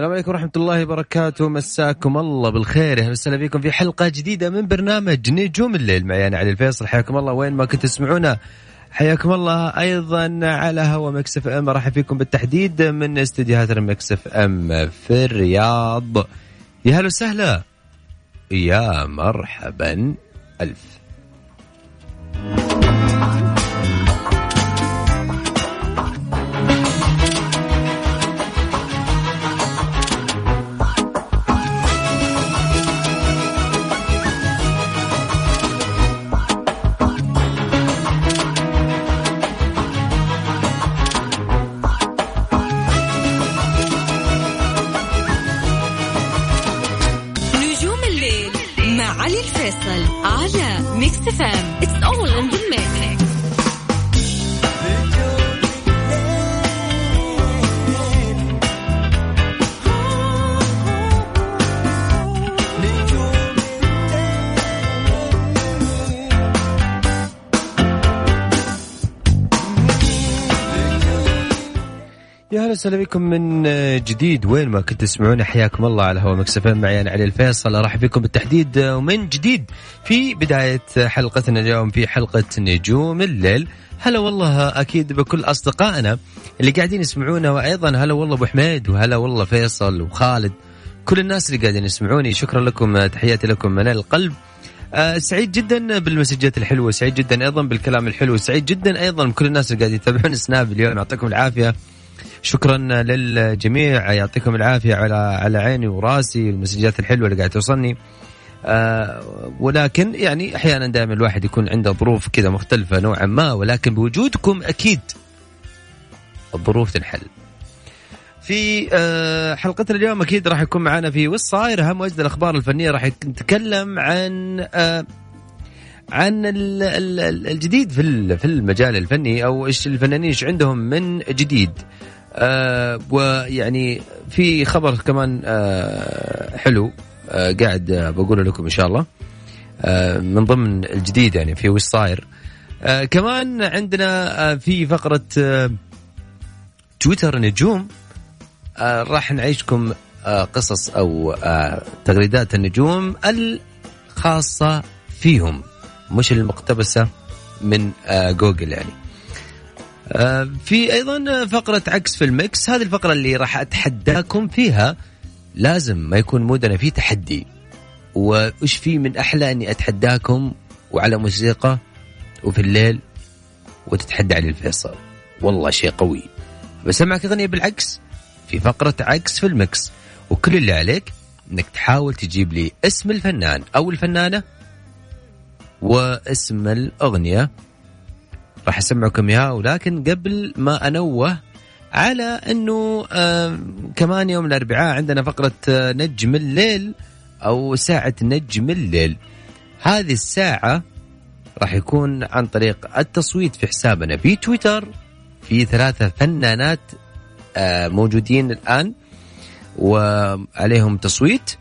السلام عليكم ورحمة الله وبركاته. مساكم الله بالخير. أهلا وسهلا فيكم في حلقة جديدة من برنامج نجوم الليل. معي أنا علي الفيصل. حياكم الله. وين ما كنتوا تسمعونا حياكم الله أيضا على هوا Mix FM. راح فيكم بالتحديد من استديوهات ال Mix FM في الرياض. يا هلا وسهلا. يا مرحبا. ألف يا هلا وسهلا بكم من جديد. وين ما كنت تسمعون حياكم الله على هوا مكسفين معي أنا علي الفيصل. راح بكم بالتحديد ومن جديد في بداية حلقتنا اليوم في حلقة نجوم الليل. هلا والله أكيد بكل أصدقائنا اللي قاعدين يسمعونا وأيضا هلا والله أبو حميد وهلا والله فيصل وخالد. كل الناس اللي قاعدين يسمعوني شكرا لكم تحياتي لكم من القلب. سعيد جدا بالمسجات الحلوة سعيد جدا أيضا بالكلام الحلو سعيد جدا أيضا بكل الناس اللي قاعدين يتابعون سناب اليوم. يعطيكم العافية. شكرا للجميع يعطيكم العافية على على عيني وراسي المسجات الحلوة اللي قاعدة توصلني آه ولكن يعني أحيانا دائما الواحد يكون عنده ظروف كذا مختلفة نوعا ما ولكن بوجودكم أكيد الظروف تنحل. في آه حلقتنا اليوم أكيد راح يكون معنا في وش صاير اهم واجد الأخبار الفنية راح نتكلم عن آه عن الجديد في في المجال الفني أو إيش الفنانين إيش عندهم من جديد. آه ويعني في خبر كمان آه حلو آه قاعد آه بقوله لكم إن شاء الله. آه من ضمن الجديد يعني في وش صاير. آه كمان عندنا آه في فقرة آه تويتر نجوم. آه راح نعيشكم آه قصص أو آه تغريدات النجوم الخاصة فيهم. مش المقتبسة من آه جوجل يعني. آه، في أيضا فقرة عكس في ال Mix هذه الفقرة اللي راح أتحداكم فيها. لازم ما يكون mood نا في تحدي. وش في من أحلى أني أتحداكم وعلى موسيقى وفي الليل وتتحدى علي الفيصل. والله شيء قوي. بسمعك أغنية بالعكس في فقرة عكس في ال Mix وكل اللي عليك إنك تحاول تجيب لي اسم الفنان أو الفنانة واسم الأغنية. راح أسمعكم إياها ولكن قبل ما أنوه على آه كمان يوم الأربعاء عندنا فقرة آه نجم الليل أو ساعة نجم الليل. هذه الساعة راح يكون عن طريق التصويت في حسابنا في تويتر في ثلاثة فنانات آه موجودين الآن وعليهم تصويت.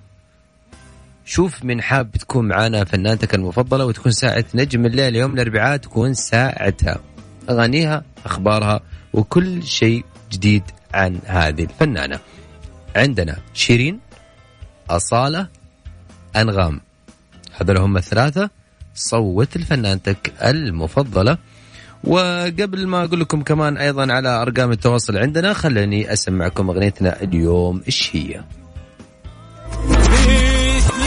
شوف من حاب تكون معانا فنانتك المفضلة وتكون ساعة نجم الليل يوم الأربعاء تكون ساعتها. أغانيها أخبارها وكل شيء جديد عن هذه الفنانة. عندنا شيرين أصالة أنغام. هذول هم الثلاثة. صوت لفنانتك المفضلة. وقبل ما أقول لكم كمان أيضا على أرقام التواصل عندنا خليني أسمعكم أغنيتنا اليوم. إيش هي؟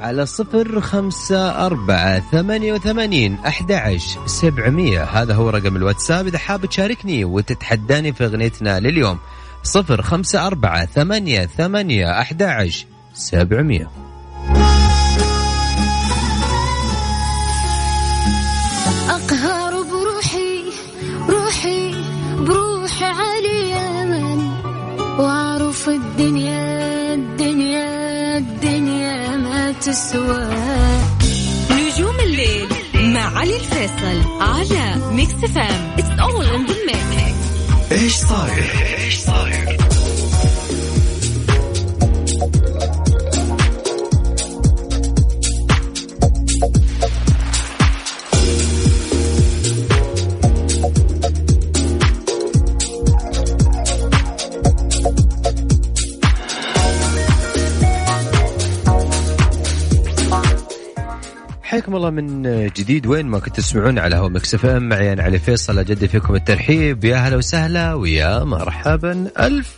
على صفر خمسة أربعة ثمانية وثمانين أحد سبعمية. هذا هو رقم الواتساب. إذا حاب تشاركني وتتحداني في أغنيتنا لليوم صفر خمسة أربعة ثمانية ثمانية أحد سبعمية. واعرف الدنيا الدنيا الدنيا ما تسوى. نجوم الليل مع علي الفيصل على Mix FM it's all in the mix إيش صاير؟ إيش صاير؟ حياكم الله من جديد وين ما كنت تسمعون على هوا Mix FM معي أنا علي فيصل أجدد فيكم الترحيب. يا هلا وسهلا ويا مرحبا. ألف.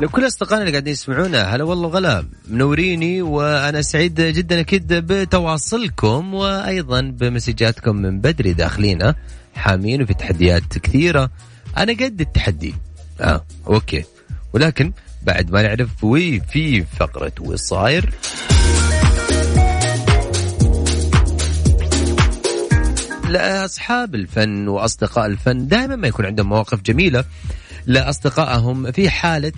لكل أصدقائنا اللي قاعدين يسمعونا هلا والله غلا منوريني وأنا سعيد جدا أكيد بتواصلكم وأيضا ب message اتكم من بدري داخلينا حامين وفي تحديات كثيرة. أنا قد التحدي. آه okay. ولكن بعد ما نعرف وي في فقرة وصاير. لأصحاب الفن وأصدقاء الفن. دائما ما يكون عندهم مواقف جميلة لأصدقائهم في حالة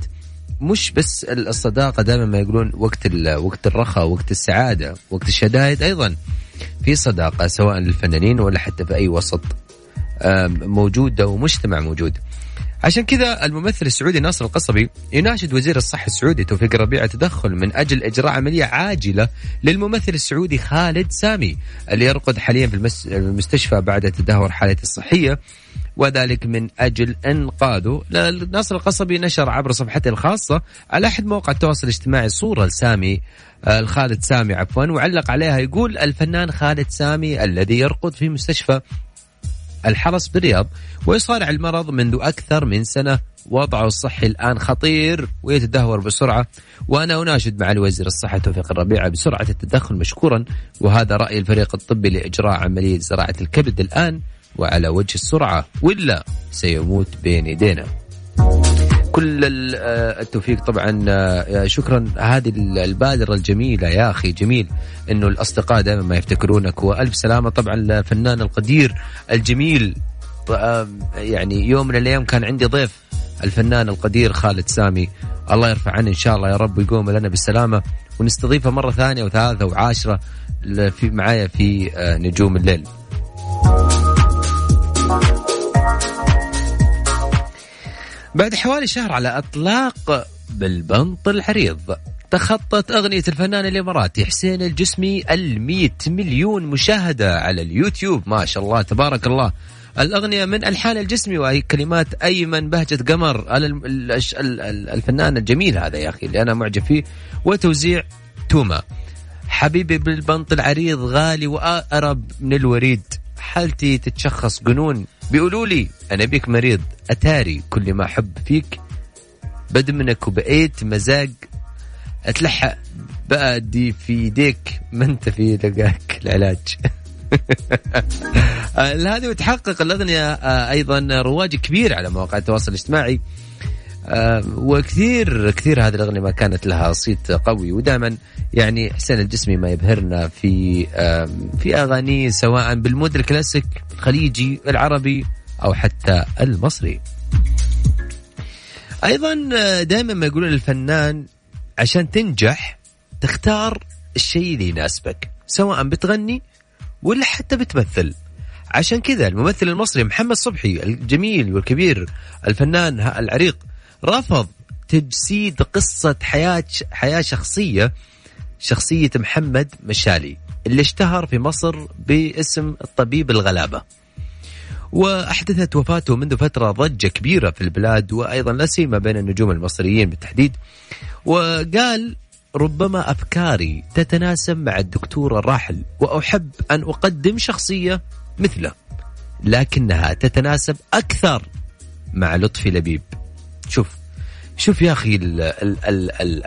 مش بس الصداقة دائما ما يقولون وقت وقت الرخاء وقت السعادة وقت الشدائد أيضا في صداقة سواء للفنانين ولا حتى في أي وسط موجودة ومجتمع موجود. عشان كذا الممثل السعودي ناصر القصبي يناشد وزير الصحة السعودي توفيق الربيع تدخل من أجل إجراء عملية عاجلة للممثل السعودي خالد سامي اللي يرقد حاليا في المستشفى بعد تدهور حالته الصحية وذلك من أجل إنقاذه. ناصر القصبي نشر عبر صفحته الخاصة على أحد مواقع التواصل الاجتماعي صورة لسامي آه، الخالد سامي عفوا وعلق عليها يقول الفنان خالد سامي الذي يرقد في مستشفى الحرس بالرياض ويصارع المرض منذ أكثر من سنة. وضعه الصحي الآن خطير ويتدهور بسرعة. وأنا أناشد مع الوزير الصحة توفيق الربيع بسرعة التدخل مشكورا. وهذا رأي الفريق الطبي لإجراء عملية زراعة الكبد الآن. وعلى وجه السرعة ولا سيموت بين يدينا. كل آه، التوفيق طبعا آه، شكرا. هذه البادرة الجميلة يا أخي جميل أنه الأصدقاء دائما ما يفتكرونك. وألف سلامة طبعا للفنان القدير الجميل. آه، يعني يوم من الأيام كان عندي ضيف الفنان القدير خالد سامي. الله يرفع عنه إن شاء الله يا رب ويقوم لنا بالسلامة. ونستضيفه مرة ثانية وثالثة وعاشرة في معايا في نجوم الليل. بعد حوالي شهر على إطلاق بالبنط العريض تخطت أغنية الفنان الإماراتي حسين الجسمي المية مليون مشاهدة على اليوتيوب. ما شاء الله تبارك الله. الأغنية من ألحان الجسمي وهي كلمات أيمن بهجة قمر. الفنان الجميل هذا يا أخي اللي أنا معجب فيه. وتوزيع توما حبيبي بالبنط العريض غالي وأقرب من الوريد. حالتي تتشخص جنون. بيقولوا لي أنا بيك مريض أتاري كل ما أحب فيك. بدمنك وبقيت مزاج. أتلحق بقى دي في يديك ما أنت في لقاك العلاج. هذه وتحقق الأغنية آه، أيضا رواج كبير على مواقع التواصل الاجتماعي. آه، وكثير كثير هذه الأغنية ما كانت لها صيت قوي ودائما يعني حسين الجسمي ما يبهرنا في في اغانيه سواء بالمود الكلاسيك الخليجي العربي أو حتى المصري. أيضا آه، دائما ما يقولون الفنان عشان تنجح تختار الشيء اللي يناسبك سواء بتغني ولا حتى بتمثل. عشان كذا الممثل المصري محمد صبحي الجميل والكبير الفنان العريق رفض تجسيد قصة حياة حياة شخصية شخصية محمد مشالي اللي اشتهر في مصر باسم الطبيب الغلابة. وأحدثت وفاته منذ فترة ضجة كبيرة في البلاد وأيضا لا سيما بين النجوم المصريين بالتحديد. وقال ربما أفكاري تتناسب مع الدكتور الراحل وأحب أن أقدم شخصية مثله لكنها تتناسب أكثر مع لطفي لبيب. شوف شوف يا أخي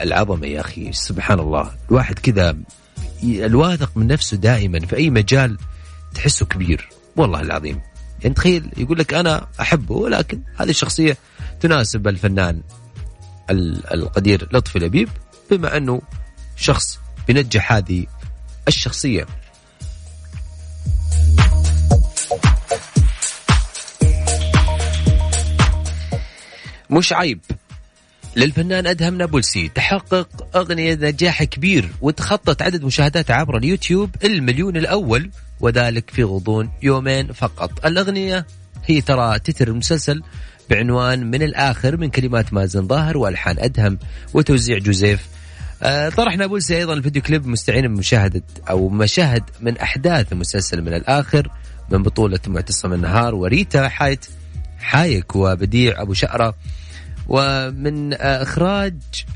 العظمة يا أخي سبحان الله. الواحد كذا الواثق من نفسه دائما في أي مجال تحسه كبير. والله العظيم. يعني تخيل يقول لك أنا أحبه ولكن هذه الشخصية تناسب الفنان القدير لطفي لبيب بما أنه شخص بينجح هذه الشخصية. مش عيب. للفنان أدهم نابلسي تحقق أغنية نجاح كبير وتخطت عدد مشاهدات عبر اليوتيوب المليون الأول وذلك في غضون يومين فقط. الأغنية هي ترى تتر المسلسل بعنوان من الآخر من كلمات مازن ظاهر وألحان أدهم وتوزيع جوزيف. آه، طرح نابلسي أيضا الفيديو كليب مستعين بمشاهدة أو مشاهد من أحداث المسلسل من الآخر من بطولة معتصم النهار وريتا حايت حايك وبديع أبو شقرة. ومن إخراج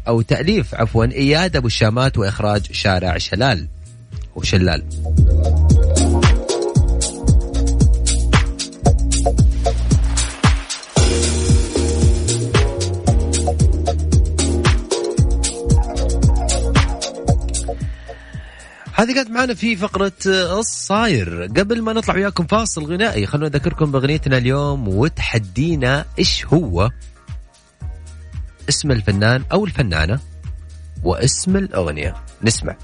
أو تأليف عفوا إياد أبو الشامات وإخراج شارع شلال وشلال هذه كانت معنا في فقرة الصاير. قبل ما نطلع وياكم فاصل غنائي خلونا نذكركم بأغنيتنا اليوم وتحدينا إيش هو اسم الفنان أو الفنانة واسم الأغنية. نسمع.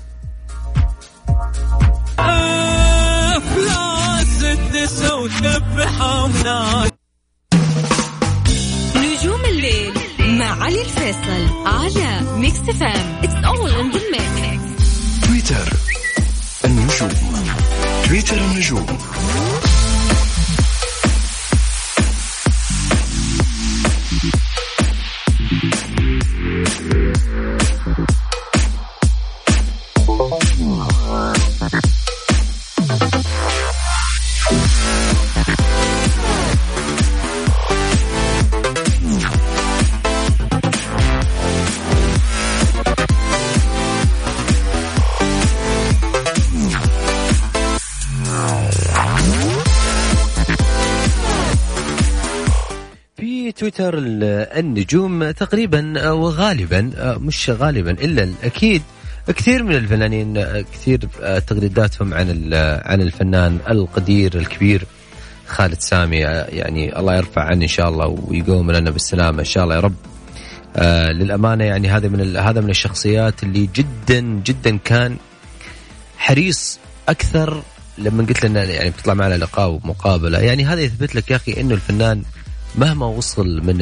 نجوم الليل مع علي الفيصل على Mix FM it's all in the mix Twitter النجوم. تويتر النجوم. تويتر ال- النجوم تقريبا وغالبا مش غالبا إلا الأكيد كثير من الفنانين كثير تغريداتهم عن عن الفنان القدير الكبير خالد سامي. يعني الله يرفع عنه إن شاء الله ويقوم لنا بالسلامة إن شاء الله يا رب. آه للأمانة يعني هذا من هذا من الشخصيات اللي جدا جدا كان حريص أكثر لما قلت لنا يعني بتطلع معنا لقاء ومقابلة. يعني هذا يثبت لك يا أخي إنه الفنان مهما وصل من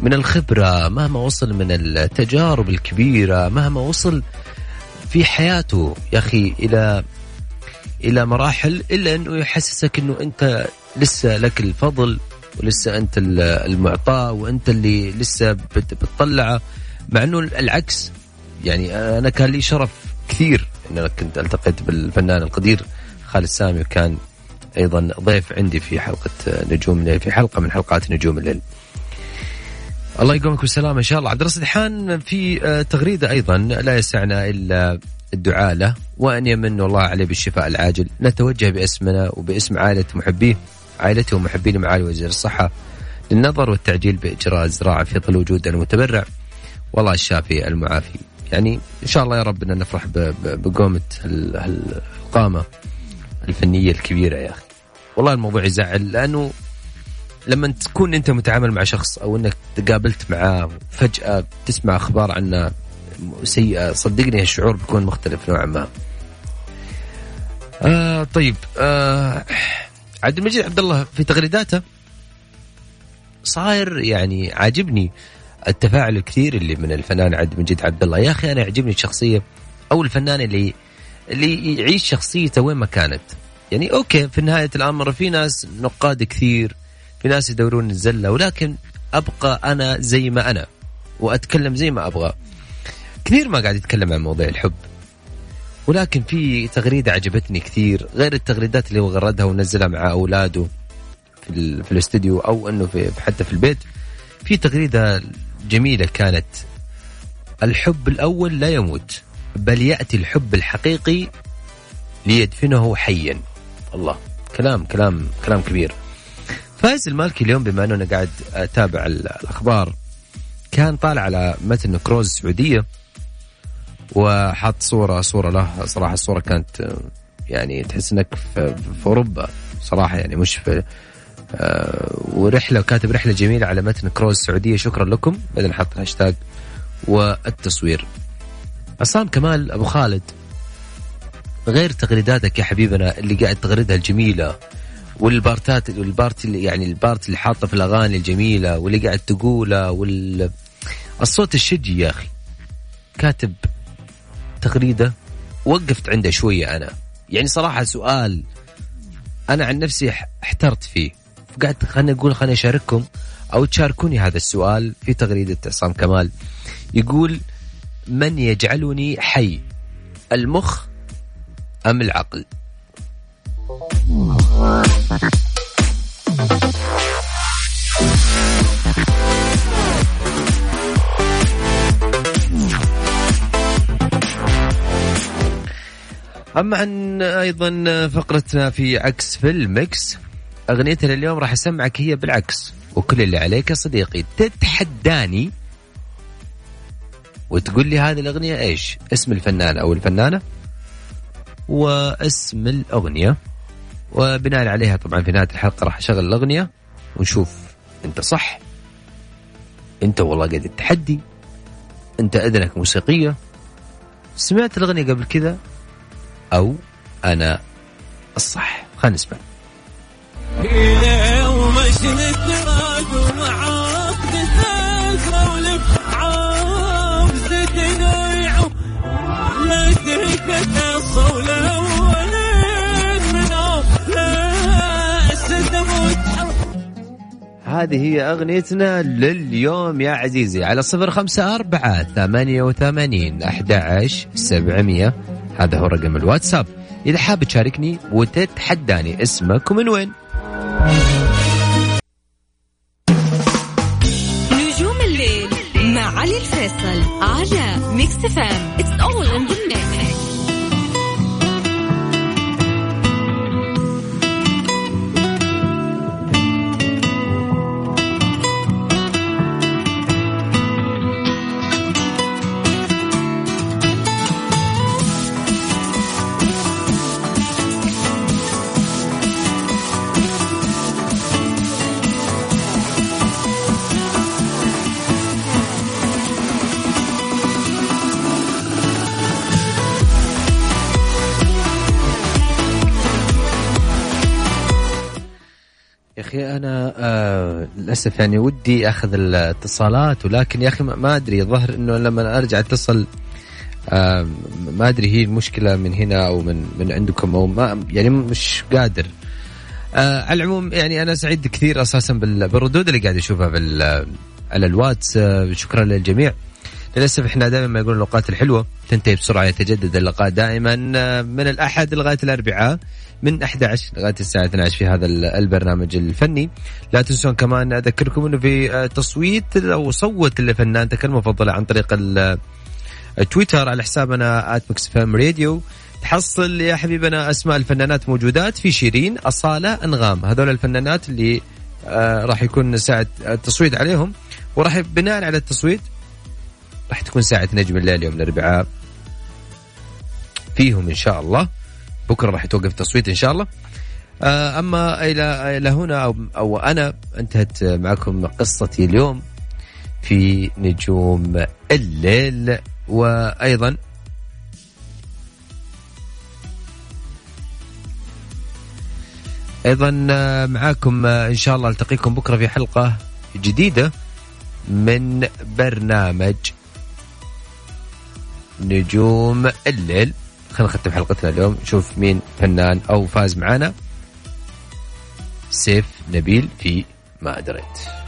من الخبرة مهما وصل من التجارب الكبيرة مهما وصل في حياته يا أخي إلى إلى مراحل إلا أنه يحسسك أنه أنت لسه لك الفضل ولسه ال- المعطاء وأنت اللي لسه بت- بتطلعه مع أنه العكس. يعني أنا كان لي شرف كثير إن أنا كنت التقيت بالفنان القدير خالد سامي وكان أيضا ضيف عندي في حلقة نجوم الليل في حلقة من حلقات نجوم الليل. الله يقومك بالسلامه إن شاء الله. عبد الرصيد حان في آه، تغريدة أيضا لا يسعنا إلا الدعاء له وأن يمن الله عليه بالشفاء العاجل. نتوجه باسمنا وباسم عائلة محبيه عائلته ومحبين معالي وزير الصحة للنظر والتعجيل بإجراء الزراعه في ظل وجود المتبرع. والله الشافي المعافي. يعني إن شاء الله يا رب أن نفرح ب- ب- الفنية الكبيرة يا أخي والله الموضوع يزعل لأنه لما تكون أنت متعامل مع شخص أو إنك تقابلت معاه فجأة تسمع أخبار عنه سيئة صدقني الشعور بيكون مختلف نوعا ما. آه طيب آه عبد المجيد عبد الله في تغريداته صاير يعني عاجبني التفاعل الكثير اللي من الفنان عبد المجيد عبد الله يا أخي أنا يعجبني الشخصية أو الفنان اللي اللي يعيش شخصيته وين ما كانت. يعني أوكي في نهايه الأمر في ناس نقاد كثير في ناس يدورون الزلة ولكن أبقى أنا زي ما أنا وأتكلم زي ما أبغى. كثير ما قاعد يتكلم عن مواضيع الحب ولكن في تغريدة عجبتني كثير غير التغريدات اللي هو غردها ونزلها مع أولاده في, في الاستديو أو إنه في حتى في البيت. في تغريدة جميلة كانت الحب الأول لا يموت. بل يأتي الحب الحقيقي ليدفنه حيا. الله. كلام كلام كلام كبير. فايز المالكي اليوم بما أنه أنا قاعد أتابع ال- الأخبار. كان طالع على متن كروز السعودية وحط صورة صورة له. صراحة الصورة كانت يعني تحس إنك في, أوروبا. صراحة يعني مش في آه، ورحلة وكاتب رحلة جميلة على متن كروز السعودية. شكرا لكم. بعدين حط الهاشتاج والتصوير. عصام كمال أبو خالد غير تغريداتك يا حبيبنا اللي قاعد تغردها الجميلة والبارتات وال part اللي يعني ال part اللي حاطه في الأغاني الجميلة واللي قاعد تقوله وال الصوت الشجي يا أخي. كاتب تغريدة وقفت عنده شوية أنا. يعني صراحة سؤال أنا عن نفسي احترت فيه. فقعدت خليني أقول خليني أشارككم أو تشاركوني هذا السؤال في تغريدة عصام كمال. يقول من يجعلني حي المخ أم العقل؟ أما عن أيضا فقرتنا في عكس في المكس أغنيتنا اليوم راح أسمعك هي بالعكس وكل اللي عليك يا صديقي تتحداني وتقول لي هذه الأغنية إيش؟ اسم الفنان أو الفنانة؟ واسم الأغنية. وبناء عليها طبعا في نهاية الحلقة راح أشغل الأغنية ونشوف أنت صح أنت والله قد التحدي أنت أذنك موسيقية. سمعت الأغنية قبل كذا؟ أو أنا الصح. خلينا نسمع. هذه هي أغنيتنا لليوم يا عزيزي. على صفر خمسة أربعة ثمانية وثمانين أحد سبعمية. هذا هو رقم الواتساب. إذا حاب تشاركني وتتحداني اسمك ومن وين؟ نجوم الليل مع علي الفيصل على Mix FM أنا آه للأسف يعني ودي أخذ الاتصالات ولكن يا أخي ما- أدري الظهر أنه لما أرجع أتصل آه ما أدري هي المشكلة من هنا أو من من عندكم أو ما يعني مش قادر. آه على العموم يعني أنا سعيد كثير أساسا بال- بالردود اللي قاعد أشوفها بال على الواتس. آه شكرا للجميع. للأسف إحنا دائما ما يقولون الأوقات الحلوة تنتهي بسرعة يتجدد اللقاء دائما. آه، من الأحد لغاية الاربعاء من 11 لغاية الساعة 12 في هذا ال- البرنامج الفني. لا تنسون كمان أذكركم إنه في آه، تصويت أو صوت لفنانتك المفضله عن طريق ال- تويتر على حسابنا @Mix FM Radio. تحصل يا حبيبنا أسماء الفنانات موجودات في شيرين أصالة أنغام. هذول الفنانات اللي آه راح يكون ساعة التصويت عليهم. وراح بناء على التصويت راح تكون ساعة نجم الليل يوم الأربعاء. فيهم إن شاء الله. بكرة راح يتوقف التصويت إن شاء الله. آه أما إلى إلى هنا أو أو أنا انتهت معكم قصتي اليوم في نجوم الليل. وأيضا أيضا معاكم إن شاء الله ألتقيكم بكرة في حلقة جديدة من برنامج نجوم الليل. خلينا نختم حلقتنا اليوم. نشوف مين فنان أو فاز معانا. سيف نبيل في ما دريت